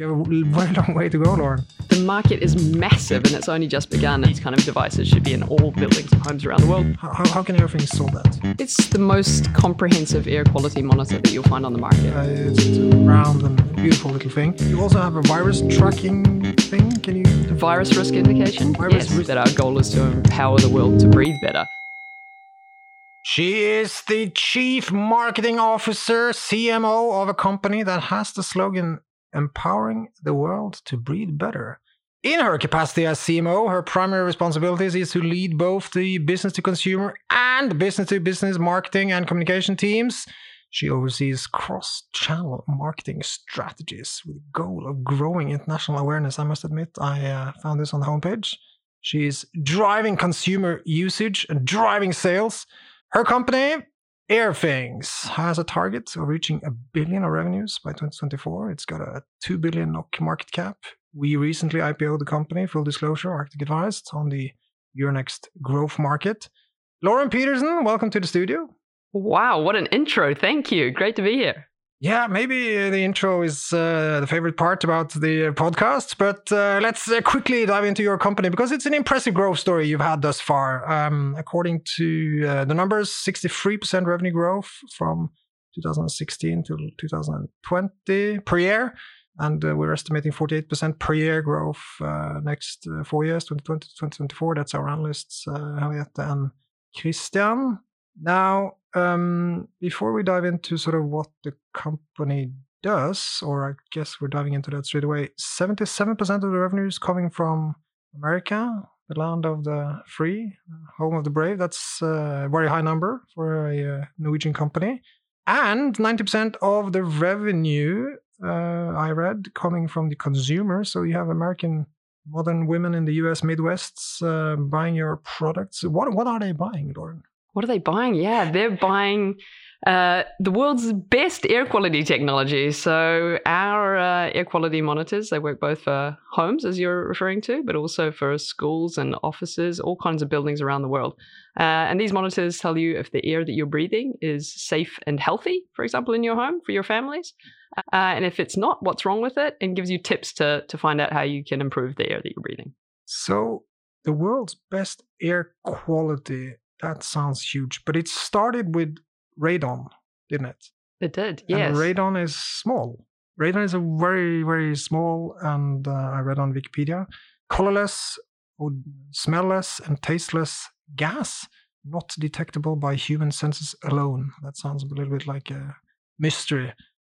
You have a very long way to go, Lauren. The market is massive and it's only just begun. These kind of devices should be in all buildings and homes around the world. How, how, how can Airthings solve that? It's the most comprehensive air quality monitor that you'll find on the market. Uh, it's a round and beautiful little thing. You also have a virus tracking thing. Can you? Virus risk indication? Virus yes, risk- that our goal is to empower the world to breathe better. She is the chief marketing officer, CMO of a company that has the slogan empowering the world to breathe better. In her capacity as CMO, her primary responsibilities is to lead both the business to consumer and business to business marketing and communication teams. She oversees cross channel marketing strategies with the goal of growing international awareness. I must admit, I uh, found this on the homepage. She's driving consumer usage and driving sales. Her company, Airthings, has a target of reaching a billion of revenues by 2024. It's got a 2 billion NOK market cap. We recently IPO'd the company, full disclosure, Arctic Advised, on the Euronext growth market. Lauren Peterson, welcome to the studio. Wow, what an intro. Thank you. Great to be here. Yeah, maybe the intro is uh, the favorite part about the uh, podcast, but uh, let's uh, quickly dive into your company because it's an impressive growth story you've had thus far. Um, according to uh, the numbers, 63% revenue growth from 2016 to 2020 per year. And uh, we're estimating 48% per year growth next four years, 2020 to 2024. That's our analysts, Henriette and Christian. Now, um, before we dive into sort of what the company does, or I guess we're diving into that straight away, 77% of the revenue is coming from America, the land of the free, home of the brave. That's a very high number for a uh, Norwegian company. And 90% of the revenue, uh, I read, coming from the consumer. So you have American modern women in the US Midwests uh, buying your products. What, what are they buying, Lauren? What are they buying? Yeah, they're buying uh, the world's best air quality technology. So our uh, air quality monitors, they work both for homes, as you're referring to, but also for schools and offices, all kinds of buildings around the world. Uh, and these monitors tell you if the air that you're breathing is safe and healthy, for example, in your home for your families. Uh, and if it's not, what's wrong with it? And gives you tips to, to find out how you can improve the air that you're breathing. So, the world's best air quality, that sounds huge, but it started with radon, didn't it? It did, yes. And radon is small. Radon is a very, very small, and uh, I read on Wikipedia, colorless, or smellless, and tasteless gas, not detectable by human senses alone. That sounds a little bit like a mystery.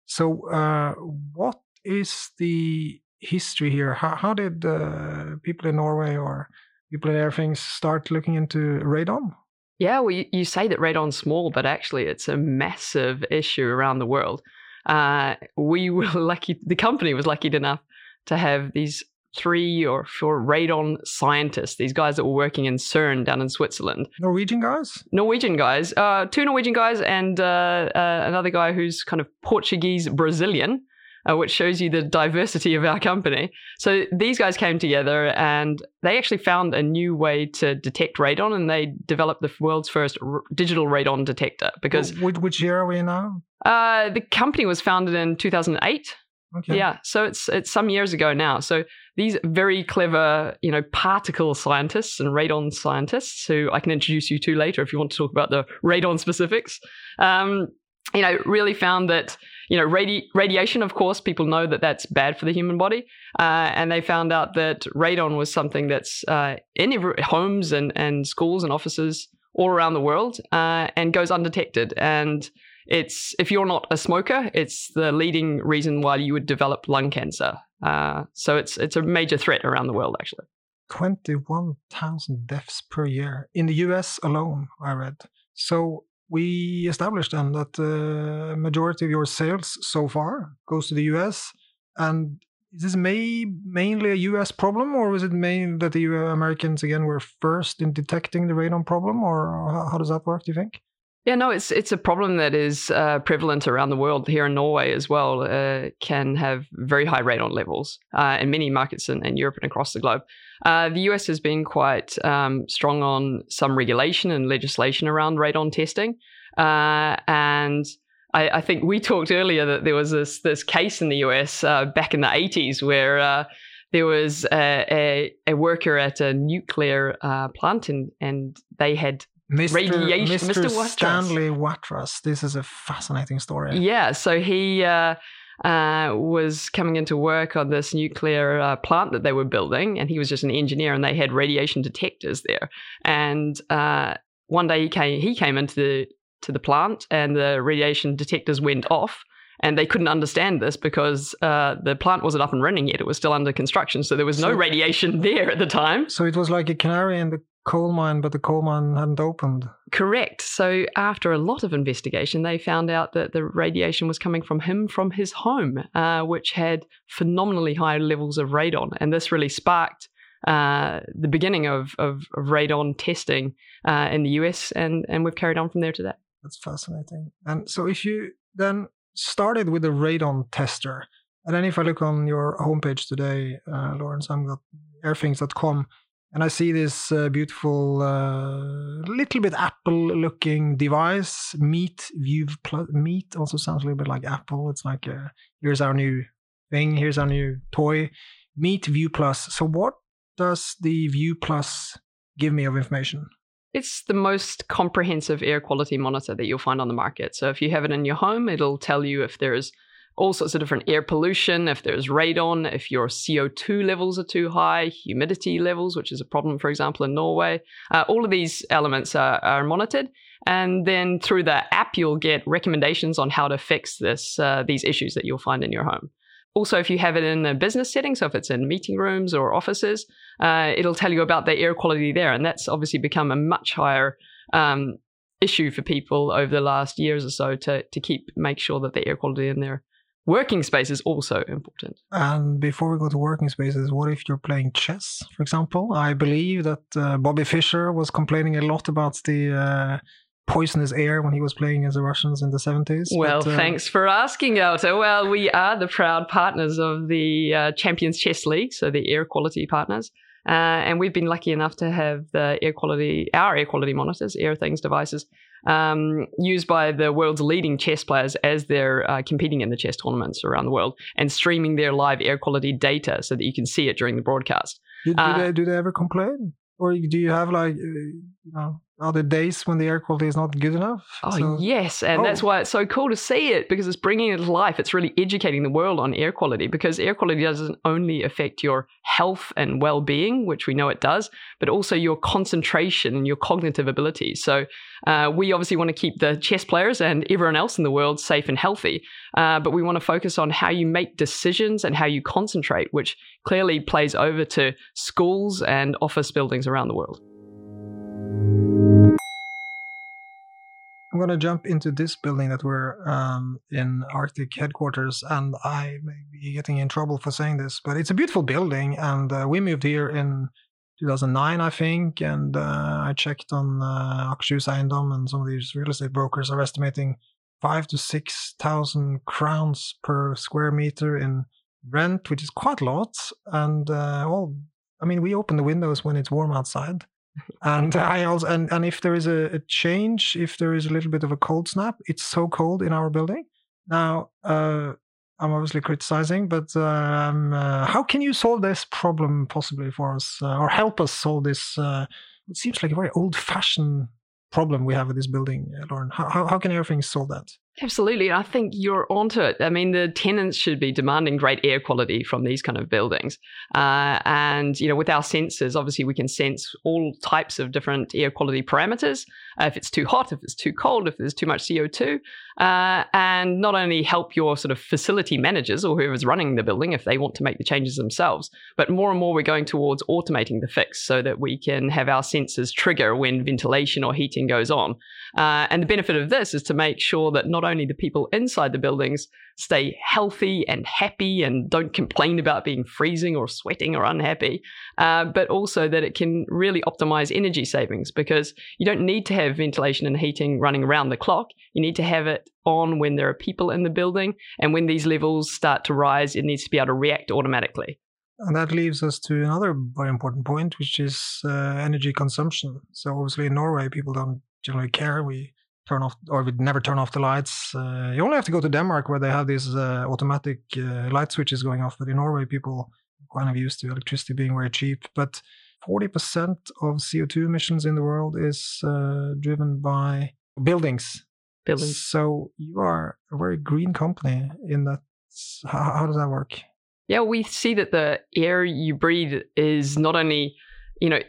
So, uh, what is the history here? How, how did uh, people in Norway or people in Airthings start looking into radon? Yeah, well, you, you say that radon's small, but actually it's a massive issue around the world. Uh, we were lucky, the company was lucky enough to have these three or four radon scientists, these guys that were working in CERN down in Switzerland. Norwegian guys? Norwegian guys, uh, two Norwegian guys, and uh, uh, another guy who's kind of Portuguese Brazilian. Uh, which shows you the diversity of our company. So these guys came together and they actually found a new way to detect radon, and they developed the world's first r- digital radon detector. Because Which, which year are we in now? uh, the company was founded in 2008. Okay. Yeah, so it's it's some years ago now. So these very clever, you know, particle scientists and radon scientists, who I can introduce you to later if you want to talk about the radon specifics, um, you know, really found that you know radi- radiation. Of course, people know that that's bad for the human body, uh, and they found out that radon was something that's uh, in every, homes and and schools and offices all around the world uh, and goes undetected and it's if you're not a smoker, it's the leading reason why you would develop lung cancer. Uh, so it's it's a major threat around the world, actually. 21,000 deaths per year in the US alone, I read. So we established then that the majority of your sales so far goes to the US. And is this may, mainly a US problem, or was it mainly that the Americans again were first in detecting the radon problem, or how does that work? Do you think? Yeah, no, it's it's a problem that is uh, prevalent around the world. Here in Norway as well, uh, can have very high radon levels uh, in many markets in, in, Europe and across the globe. Uh, the US has been quite um, strong on some regulation and legislation around radon testing, uh, and I, I, think we talked earlier that there was this this case in the US uh, back in the 80s where there was a, a, a, worker at a nuclear uh, plant and, and they had Mr. radiation. Mr. Mr. Stanley Watras. This is a fascinating story. Yeah, so he uh, uh, was coming into work on this nuclear uh, plant that they were building, and he was just an engineer, and they had radiation detectors there. And uh, one day he came, he came into the to the plant, and the radiation detectors went off. And they couldn't understand this because uh, the plant wasn't up and running yet. It was still under construction. So there was no so, radiation there at the time. So it was like a canary in the coal mine, but the coal mine hadn't opened. Correct. So after a lot of investigation, they found out that the radiation was coming from him from his home, uh, which had phenomenally high levels of radon. And this really sparked uh, the beginning of, of, of radon testing uh, in the US, and, and we've carried on from there today. That's fascinating. And so if you then started with a radon tester, and then if I look on your homepage today, uh, Lawrence, I've got airthings.com, and I see this uh, beautiful, uh, little bit Apple-looking device, Meet View Plus. Meet also sounds a little bit like Apple. It's like, uh, here's our new thing, here's our new toy, Meet View Plus. So, what does the View Plus give me of information? It's the most comprehensive air quality monitor that you'll find on the market. So if you have it in your home, it'll tell you if there's all sorts of different air pollution, if there's radon, if your CO2 levels are too high, humidity levels, which is a problem, for example, in Norway. Uh, all of these elements are, are, monitored. And then through the app, you'll get recommendations on how to fix this, uh, these issues that you'll find in your home. Also, if you have it in a business setting, so if it's in meeting rooms or offices, uh, it'll tell you about the air quality there. And that's obviously become a much higher um, issue for people over the last years or so to, to keep make sure that the air quality in their working space is also important. And before we go to working spaces, what if you're playing chess, for example? I believe that uh, Bobby Fischer was complaining a lot about the uh, poisonous air when he was playing as the Russians in the 70s. Well, but, uh, thanks for asking, Otto. Well, we are the proud partners of the uh, Champions Chess League, so the air quality partners. Uh, and we've been lucky enough to have the air quality, our air quality monitors, Airthings devices, um, used by the world's leading chess players as they're uh, competing in the chess tournaments around the world and streaming their live air quality data so that you can see it during the broadcast. Do, do, uh, they, do they ever complain? Or do you have like, uh, you know, are the days when the air quality is not good enough? Oh, so, yes. And oh. that's why it's so cool to see it because it's bringing it to life. It's really educating the world on air quality because air quality doesn't only affect your health and well being, which we know it does, but also your concentration and your cognitive abilities. So uh, we obviously want to keep the chess players and everyone else in the world safe and healthy, uh, but we want to focus on how you make decisions and how you concentrate, which clearly plays over to schools and office buildings around the world. I'm going to jump into this building that we're um, in Arctic headquarters, and I may be getting in trouble for saying this, but it's a beautiful building, and uh, we moved here in 2009, I think, and uh, I checked on uh, Akershus and some of these real estate brokers are estimating five to six thousand crowns per square meter in rent, which is quite a lot. And uh, well, I mean, we open the windows when it's warm outside, and I also and, and if there is a, a, change, if there is a little bit of a cold snap, it's so cold in our building. Now, uh, I'm obviously criticizing, but um, uh, how can you solve this problem possibly for us, uh, or help us solve this? Uh, it seems like a very old-fashioned problem we have with this building, uh, Lauren. How, how, how can Airthings solve that? Absolutely. I think you're onto it. I mean, the tenants should be demanding great air quality from these kind of buildings. Uh, and, you know, with our sensors, obviously we can sense all types of different air quality parameters. Uh, if it's too hot, if it's too cold, if there's too much CO2. Uh, and not only help your sort of facility managers or whoever's running the building if they want to make the changes themselves, but more and more we're going towards automating the fix so that we can have our sensors trigger when ventilation or heating goes on. Uh, and the benefit of this is to make sure that not only the people inside the buildings stay healthy and happy and don't complain about being freezing or sweating or unhappy, uh, but also that it can really optimize energy savings because you don't need to have ventilation and heating running around the clock. You need to have it on when there are people in the building. And when these levels start to rise, it needs to be able to react automatically. And that leaves us to another very important point, which is uh, energy consumption. So, obviously, in Norway, people don't generally care. We turn off or would never turn off the lights. Uh, you only have to go to Denmark where they have these uh, automatic uh, light switches going off. But in Norway, people kind of used to electricity being very cheap. But 40% of CO2 emissions in the world is uh, driven by buildings. Buildings. So you are a very green company in that. How, how does that work? Yeah, we see that the air you breathe is not only, you know,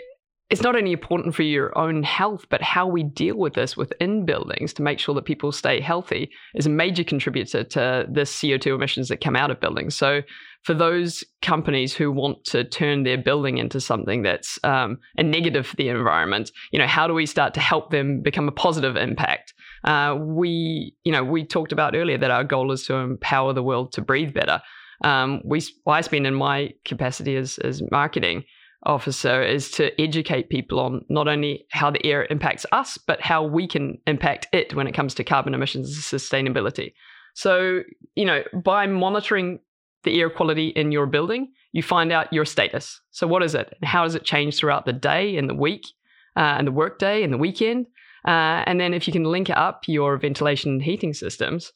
it's not only important for your own health, but how we deal with this within buildings to make sure that people stay healthy is a major contributor to the CO2 emissions that come out of buildings. So, for those companies who want to turn their building into something that's um, a negative for the environment, you know, how do we start to help them become a positive impact? Uh, we, you know, we talked about earlier that our goal is to empower the world to breathe better. Um, we, I spend in my capacity as as marketing officer is to educate people on not only how the air impacts us, but how we can impact it when it comes to carbon emissions and sustainability. So, you know, by monitoring the air quality in your building, you find out your status. So, what is it? And how does it change throughout the day and the week uh, and the workday and the weekend? Uh, and then, if you can link up your ventilation and heating systems,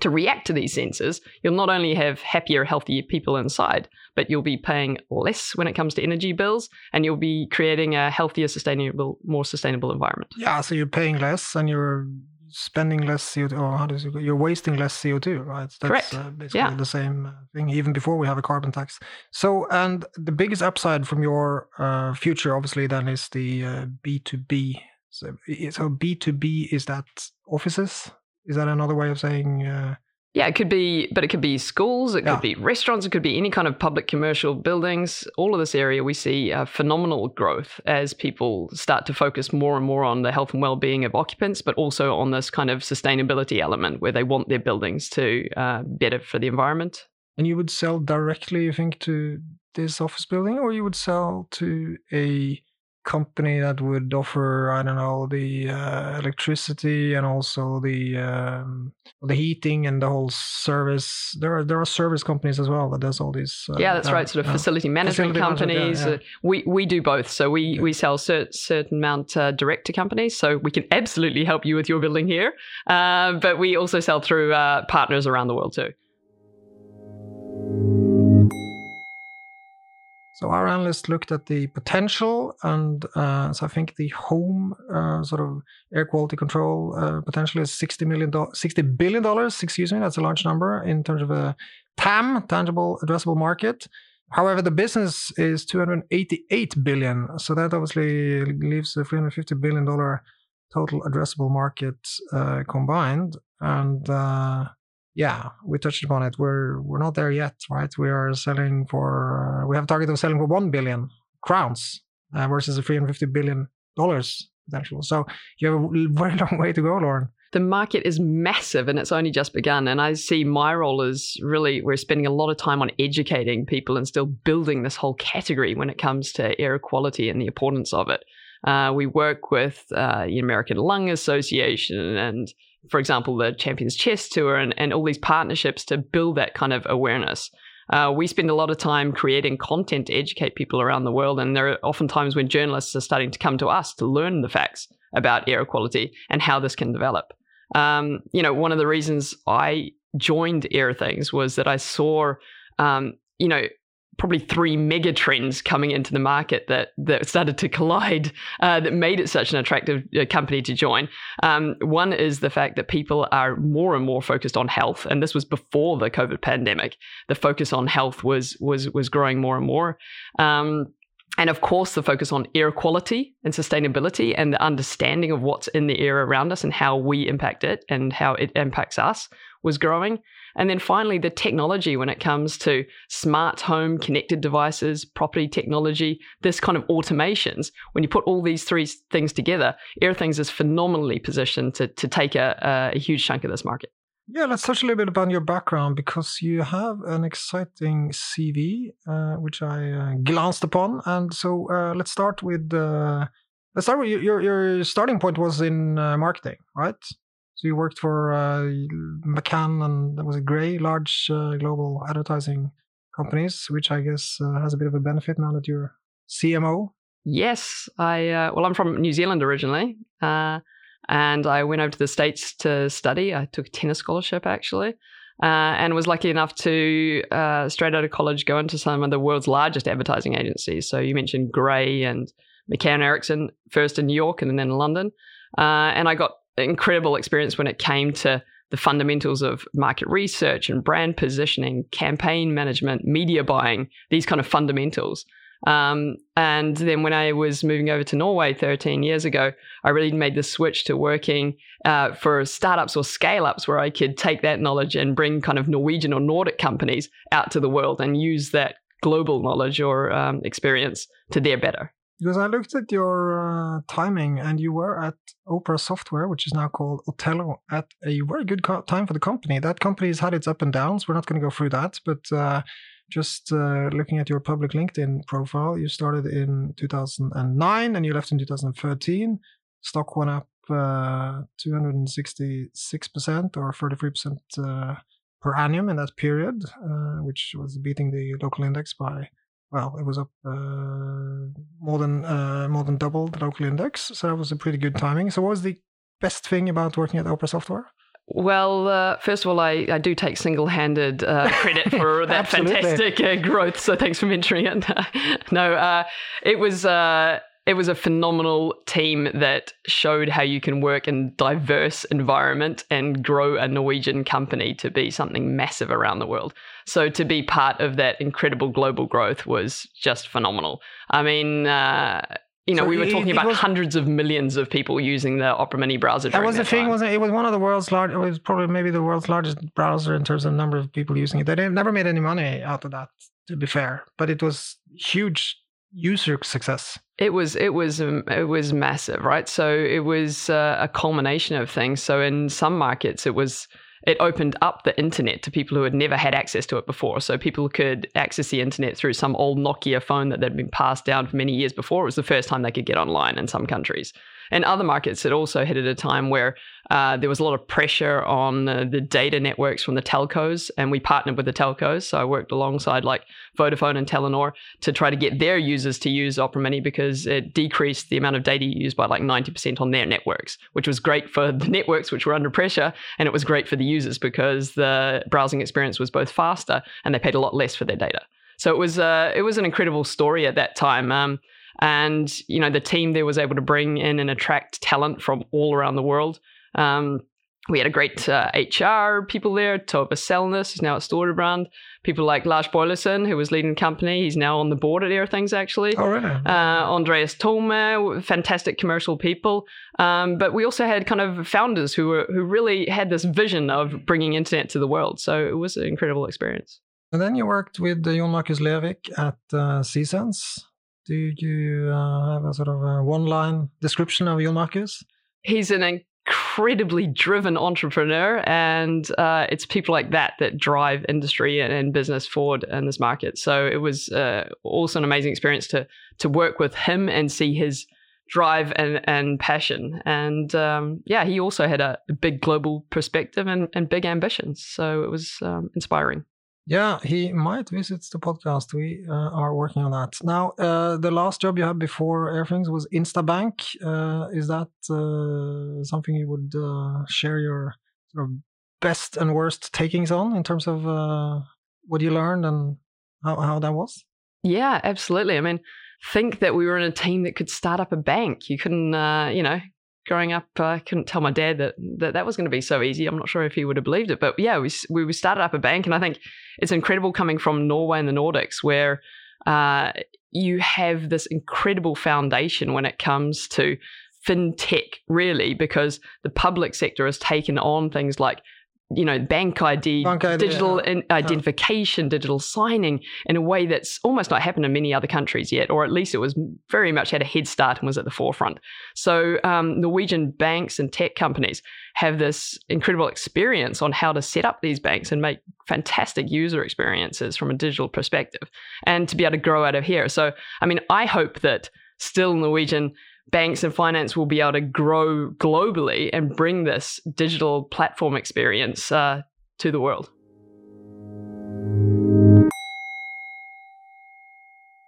to react to these sensors, you'll not only have happier, healthier people inside, but you'll be paying less when it comes to energy bills and you'll be creating a healthier, sustainable, more sustainable environment. Yeah, so you're paying less and you're spending less CO2, or how does it go? You're wasting less CO2, right? That's Correct. Uh, basically yeah. the same uh, thing, even before we have a carbon tax. So, and the biggest upside from your uh, future, obviously, then is the B2B. Uh, so, so B2B is that offices is that another way of saying? Uh... Yeah, it could be, but it could be schools, it yeah. could be restaurants, it could be any kind of public commercial buildings. All of this area, we see uh, phenomenal growth as people start to focus more and more on the health and well-being of occupants, but also on this kind of sustainability element where they want their buildings to uh, better for the environment. And you would sell directly, you think, to this office building, or you would sell to a company that would offer I don't know the uh, electricity and also the um, the heating and the whole service. There are there are service companies as well that does all these. Uh, yeah, that's uh, right. Sort of facility management facility companies. Management, yeah, yeah. we we do both. So we yeah. we sell cert, certain amount uh, direct to companies. So we can absolutely help you with your building here, uh, but we also sell through uh, partners around the world too. So our analysts looked at the potential, and uh, so I think the home uh, sort of air quality control uh, potential is sixty million, sixty billion dollars. Excuse me, that's a large number in terms of a TAM, tangible addressable market. However, the business is two hundred eighty-eight billion, so that obviously leaves a three hundred fifty billion dollar total addressable market uh, combined, and uh, yeah, we touched upon it. We're we're not there yet, right? We are selling for uh, we have a target of selling for one billion crowns uh, versus a three hundred fifty billion dollars potential. So you have a very long way to go, Lauren. The market is massive and it's only just begun. And I see my role as really we're spending a lot of time on educating people and still building this whole category when it comes to air quality and the importance of it. Uh, we work with uh, the American Lung Association and for example, the Champions Chess Tour and, and all these partnerships to build that kind of awareness. Uh, we spend a lot of time creating content to educate people around the world, and there are often times when journalists are starting to come to us to learn the facts about air quality and how this can develop. Um, you know, one of the reasons I joined Airthings was that I saw, um, you know, probably three mega trends coming into the market that that started to collide uh, that made it such an attractive uh, company to join. Um, one is the fact that people are more and more focused on health, and this was before the COVID pandemic. The focus on health was was was growing more and more. Um, and of course, the focus on air quality and sustainability and the understanding of what's in the air around us and how we impact it and how it impacts us was growing. And then finally, the technology when it comes to smart home connected devices, property technology, this kind of automations. When you put all these three things together, Airthings is phenomenally positioned to, to take a, a huge chunk of this market. Yeah, let's touch a little bit about your background because you have an exciting CV, uh, which I uh, glanced upon. And so uh, let's start with uh, let's start with your your starting point was in uh, marketing, right? So you worked for uh, McCann and that was a Grey, large uh, global advertising companies, which I guess uh, has a bit of a benefit now that you're CMO. Yes, I uh, well, I'm from New Zealand originally, uh, and I went over to the States to study. I took a tennis scholarship actually. Uh, and was lucky enough to, uh, straight out of college, go into some of the world's largest advertising agencies. So you mentioned Grey and McCann Erickson, first in New York and then in London. And I got incredible experience when it came to the fundamentals of market research and brand positioning, campaign management, media buying, these kind of fundamentals. Um, and then when I was moving over to Norway 13 years ago, I really made the switch to working uh, for startups or scale ups where I could take that knowledge and bring kind of Norwegian or Nordic companies out to the world and use that global knowledge or um, experience to their better. Because I looked at your uh, timing and you were at Opera Software, which is now called Otello, at a very good co- time for the company. That company has had its up and downs. We're not going to go through that, but uh, just uh, looking at your public LinkedIn profile, you started in 2009 and you left in 2013. Stock went up 266% uh, or 33% uh, per annum in that period, uh, which was beating the local index by well, it was up uh, more than uh, more than double the local index. So that was a pretty good timing. So, what was the best thing about working at Opera Software? Well, uh, first of all, I, I do take single handed uh, credit for that fantastic uh, growth. So thanks for mentioning it. no, uh, it was uh, it was a phenomenal team that showed how you can work in diverse environment and grow a Norwegian company to be something massive around the world. So to be part of that incredible global growth was just phenomenal. I mean, uh, you know, so we were talking it, about was, hundreds of millions of people using the Opera Mini browser. That was the thing, wasn't it? It was one of the world's large. It was probably maybe the world's largest browser in terms of number of people using it. They never made any money out of that, to be fair, but it was huge user success. It was it was um, it was massive, right? So it was uh, a culmination of things. So in some markets, it was it opened up the internet to people who had never had access to it before. So people could access the internet through some old Nokia phone that had been passed down for many years before. It was the first time they could get online in some countries. In other markets, it also hit at a time where uh, there was a lot of pressure on the data networks from the telcos, and we partnered with the telcos. So I worked alongside like Vodafone and Telenor to try to get their users to use Opera Mini because it decreased the amount of data used by like 90% on their networks, which was great for the networks, which were under pressure, and it was great for the users because the browsing experience was both faster and they paid a lot less for their data. So it was uh, it was an incredible story at that time. Um, and you know the team there was able to bring in and attract talent from all around the world. Um, we had a great uh, HR people there. Tove Selnes who's now at Storebrand. People like Lars Boilesen, who was leading the company. He's now on the board at Airthings, actually. Oh, really? Uh, Andreas Thome, fantastic commercial people. Um, but we also had kind of founders who were who really had this vision of bringing internet to the world. So it was an incredible experience. And then you worked with Jon Markus Lervik at uh, Cxense. Do you uh, have a sort of a one-line description of Jon Markus? He's an incredibly driven entrepreneur, and uh, it's people like that that drive industry and, and, business forward in this market. So it was uh, also an amazing experience to to work with him and see his drive and, and passion. And um, yeah, he also had a, big global perspective and, and big ambitions. So it was um, inspiring. Yeah, he might visit the podcast. We uh, are working on that. Now, uh, the last job you had before Airthings was Instabank. Uh, is that uh, something you would uh, share your sort of best and worst takings on in terms of uh, what you learned and how, how that was? Yeah, absolutely. I mean, think that we were in a team that could start up a bank. You couldn't, you know, growing up, I couldn't tell my dad that that, that was going to be so easy. I'm not sure if he would have believed it, but yeah, we we started up a bank, and I think it's incredible coming from Norway and the Nordics, where uh, you have this incredible foundation when it comes to fintech, really, because the public sector has taken on things like you know, bank ID, bank ID digital yeah. identification, yeah. digital signing in a way that's almost not happened in many other countries yet, or at least it was very much had a head start and was at the forefront. So um, Norwegian banks and tech companies have this incredible experience on how to set up these banks and make fantastic user experiences from a digital perspective, and to be able to grow out of here. So, I mean, I hope that still Norwegian banks and finance will be able to grow globally and bring this digital platform experience uh, to the world.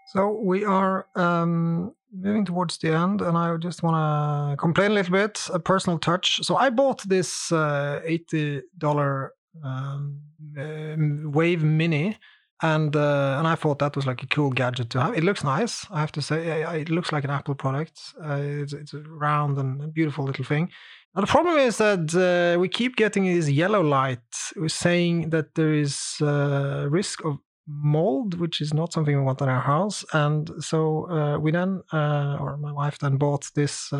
So we are um, moving towards the end, and I just want to complain a little bit, a personal touch. So I bought this uh, eighty dollar um, uh, Wave Mini, and uh, and I thought that was like a cool gadget to have. It looks nice, I have to say. It looks like an Apple product. Uh, it's, it's a round and beautiful little thing. Now the problem is that uh, we keep getting this yellow light. We're saying that there is uh, risk of mold, which is not something we want in our house. And so uh, we then, uh, or my wife then bought this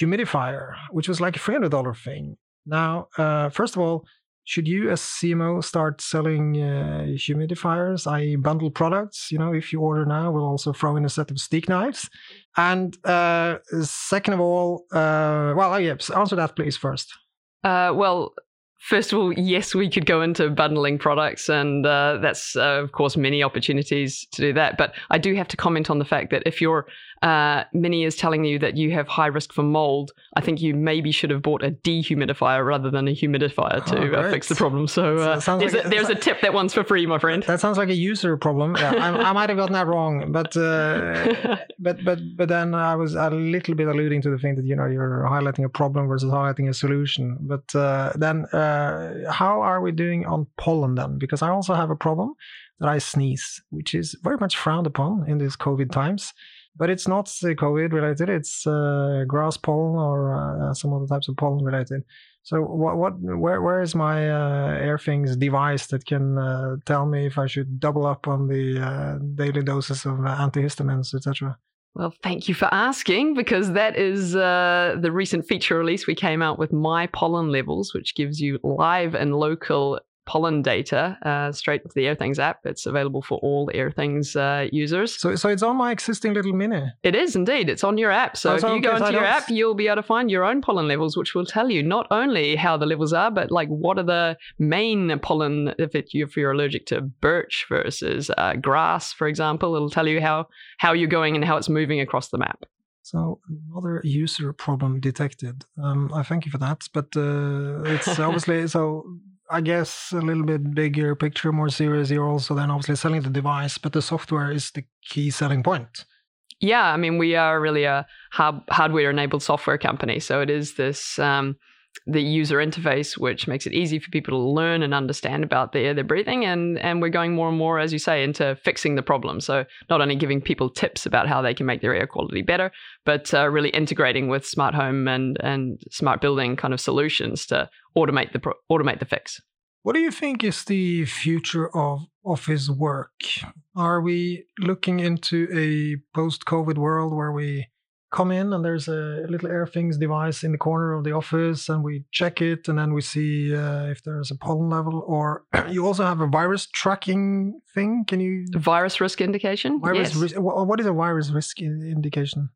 humidifier, which was like a $300 thing. Now, first of all, should you as CMO start selling uh, humidifiers, i.e. bundle products? You know, if you order now, we'll also throw in a set of steak knives. And uh, second of all, well, oh, yeah, answer that please first. well, First of all, yes, we could go into bundling products, and uh, that's, uh, of course, many opportunities to do that. But I do have to comment on the fact that if your uh, Mini is telling you that you have high risk for mold, I think you maybe should have bought a dehumidifier rather than a humidifier to oh, fix the problem. So, uh, so there's, like a, a, there's a, tip that one's for free, my friend. That sounds like a user problem. Yeah, I, I might have gotten that wrong, but uh, but but but then I was a little bit alluding to the thing that you know you're highlighting a problem versus highlighting a solution. But then uh, how are we doing on pollen then? Because I also have a problem that I sneeze, which is very much frowned upon in these COVID times. But it's not COVID related; it's uh, grass pollen or uh, some other types of pollen related. So, what, what, where, where is my uh, Airthings device that can uh, tell me if I should double up on the uh, daily doses of antihistamines, etc.? Well, thank you for asking because that is uh, the recent feature release. We came out with My Pollen Levels, which gives you live and local pollen data uh, straight to the Airthings app. It's available for all Airthings uh, users. So, so it's on my existing little mini. It is indeed. It's on your app. So, oh, if you go into your app, you'll be able to find your own pollen levels, which will tell you not only how the levels are, but like what are the main pollen. If, it, if you're allergic to birch versus uh, grass, for example, it'll tell you how how you're going and how it's moving across the map. So another user problem detected. Um, I thank you for that, but uh, it's obviously so I guess a little bit bigger picture, more serious. You're also then obviously selling the device, but the software is the key selling point. Yeah, I mean, we are really a hardware-enabled software company, so it is this um, the user interface, which makes it easy for people to learn and understand about the air they're breathing, and and we're going more and more, as you say, into fixing the problem. So not only giving people tips about how they can make their air quality better, but uh, really integrating with smart home and and smart building kind of solutions to automate the pro- automate the fix. What do you think is the future of office work? Are we looking into a post-COVID world where we come in and there's a little Airthings device in the corner of the office and we check it and then we see uh, if there's a pollen level or you also have a virus tracking thing can you virus risk indication virus yes. what is a virus risk indication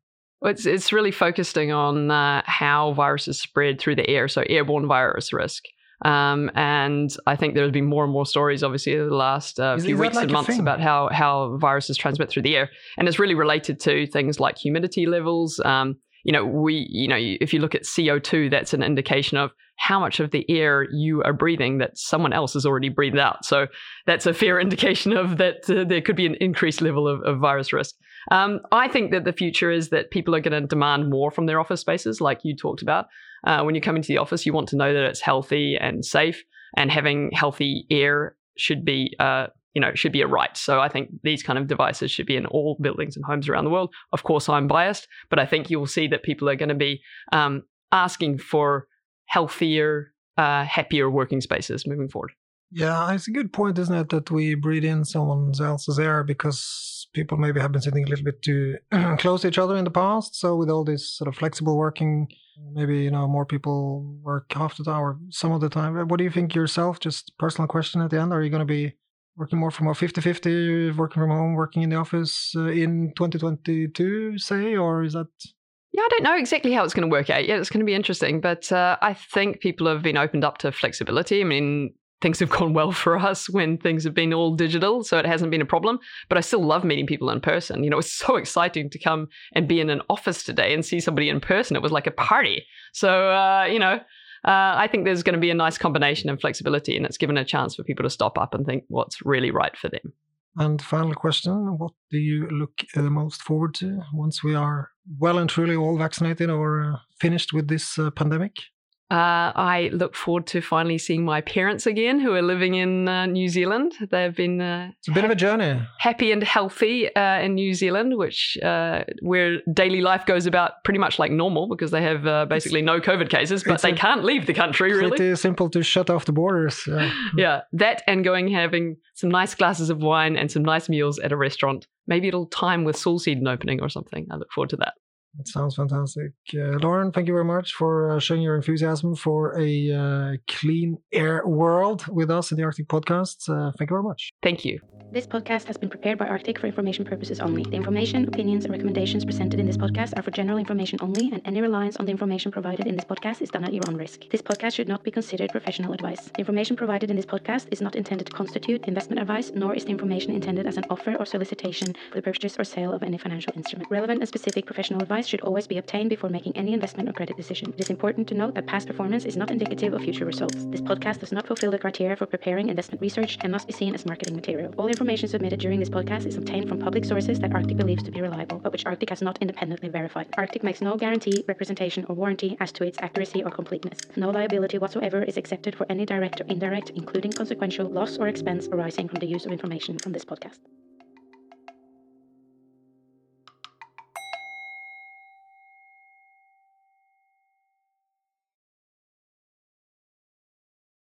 it's it's really focusing on uh, how viruses spread through the air, so airborne virus risk. Um, and I think there's been more and more stories, obviously, over the last uh, few weeks like and months about how how viruses transmit through the air, and it's really related to things like humidity levels. Um, you know, we, you know, if you look at CO2, that's an indication of how much of the air you are breathing that someone else has already breathed out. So that's a fair indication of that uh, there could be an increased level of, of virus risk. Um, I think that the future is that people are going to demand more from their office spaces, like you talked about. Uh, when you come into the office, you want to know that it's healthy and safe, and having healthy air should be, uh, you know, should be a right. So I think these kind of devices should be in all buildings and homes around the world. Of course, I'm biased, but I think you'll see that people are going to be um, asking for healthier, uh, happier working spaces moving forward. Yeah, it's a good point, isn't it, that we breathe in someone else's air because people maybe have been sitting a little bit too close to each other in the past. So with all this sort of flexible working, maybe you know more people work half the time or some of the time. What do you think yourself? Just personal question at the end. Are you going to be working more from a 50-50, working from home, working in the office uh, in 2022, say, or is that yeah, I don't know exactly how it's going to work out. Yeah, it's going to be interesting, but uh, I think people have been opened up to flexibility. I mean, things have gone well for us when things have been all digital, so it hasn't been a problem. But I still love meeting people in person. You know, it's so exciting to come and be in an office today and see somebody in person. It was like a party. So, uh, you know, uh, I think there's going to be a nice combination of flexibility, and it's given a chance for people to stop up and think what's really right for them. And final question What do you look uh, most forward to once we are well and truly all vaccinated or uh, finished with this uh, pandemic? Uh, I look forward to finally seeing my parents again, who are living in uh, New Zealand. They've been uh, it's a bit of a journey, happy and healthy uh, in New Zealand, which uh, where daily life goes about pretty much like normal because they have uh, basically no COVID cases, but they can't leave the country. Really, It's simple to shut off the borders. Yeah. yeah, that and going having some nice glasses of wine and some nice meals at a restaurant. Maybe it'll time with Solsiden opening or something. I look forward to that. That sounds fantastic. Uh, Lauren, thank you very much for uh, showing your enthusiasm for a uh, clean air world with us in the Arctic Podcast. Uh, thank you very much. Thank you. This podcast has been prepared by Arctic for information purposes only. The information, opinions, and recommendations presented in this podcast are for general information only, and any reliance on the information provided in this podcast is done at your own risk. This podcast should not be considered professional advice. The information provided in this podcast is not intended to constitute investment advice, nor is the information intended as an offer or solicitation for the purchase or sale of any financial instrument. Relevant and specific professional advice should always be obtained before making any investment or credit decision. It is important to note that past performance is not indicative of future results. This podcast does not fulfill the criteria for preparing investment research and must be seen as marketing material. All information submitted during this podcast is obtained from public sources that Arctic believes to be reliable, but which Arctic has not independently verified. Arctic makes no guarantee, representation, or warranty as to its accuracy or completeness. No liability whatsoever is accepted for any direct or indirect, including consequential, loss or expense arising from the use of information from this podcast.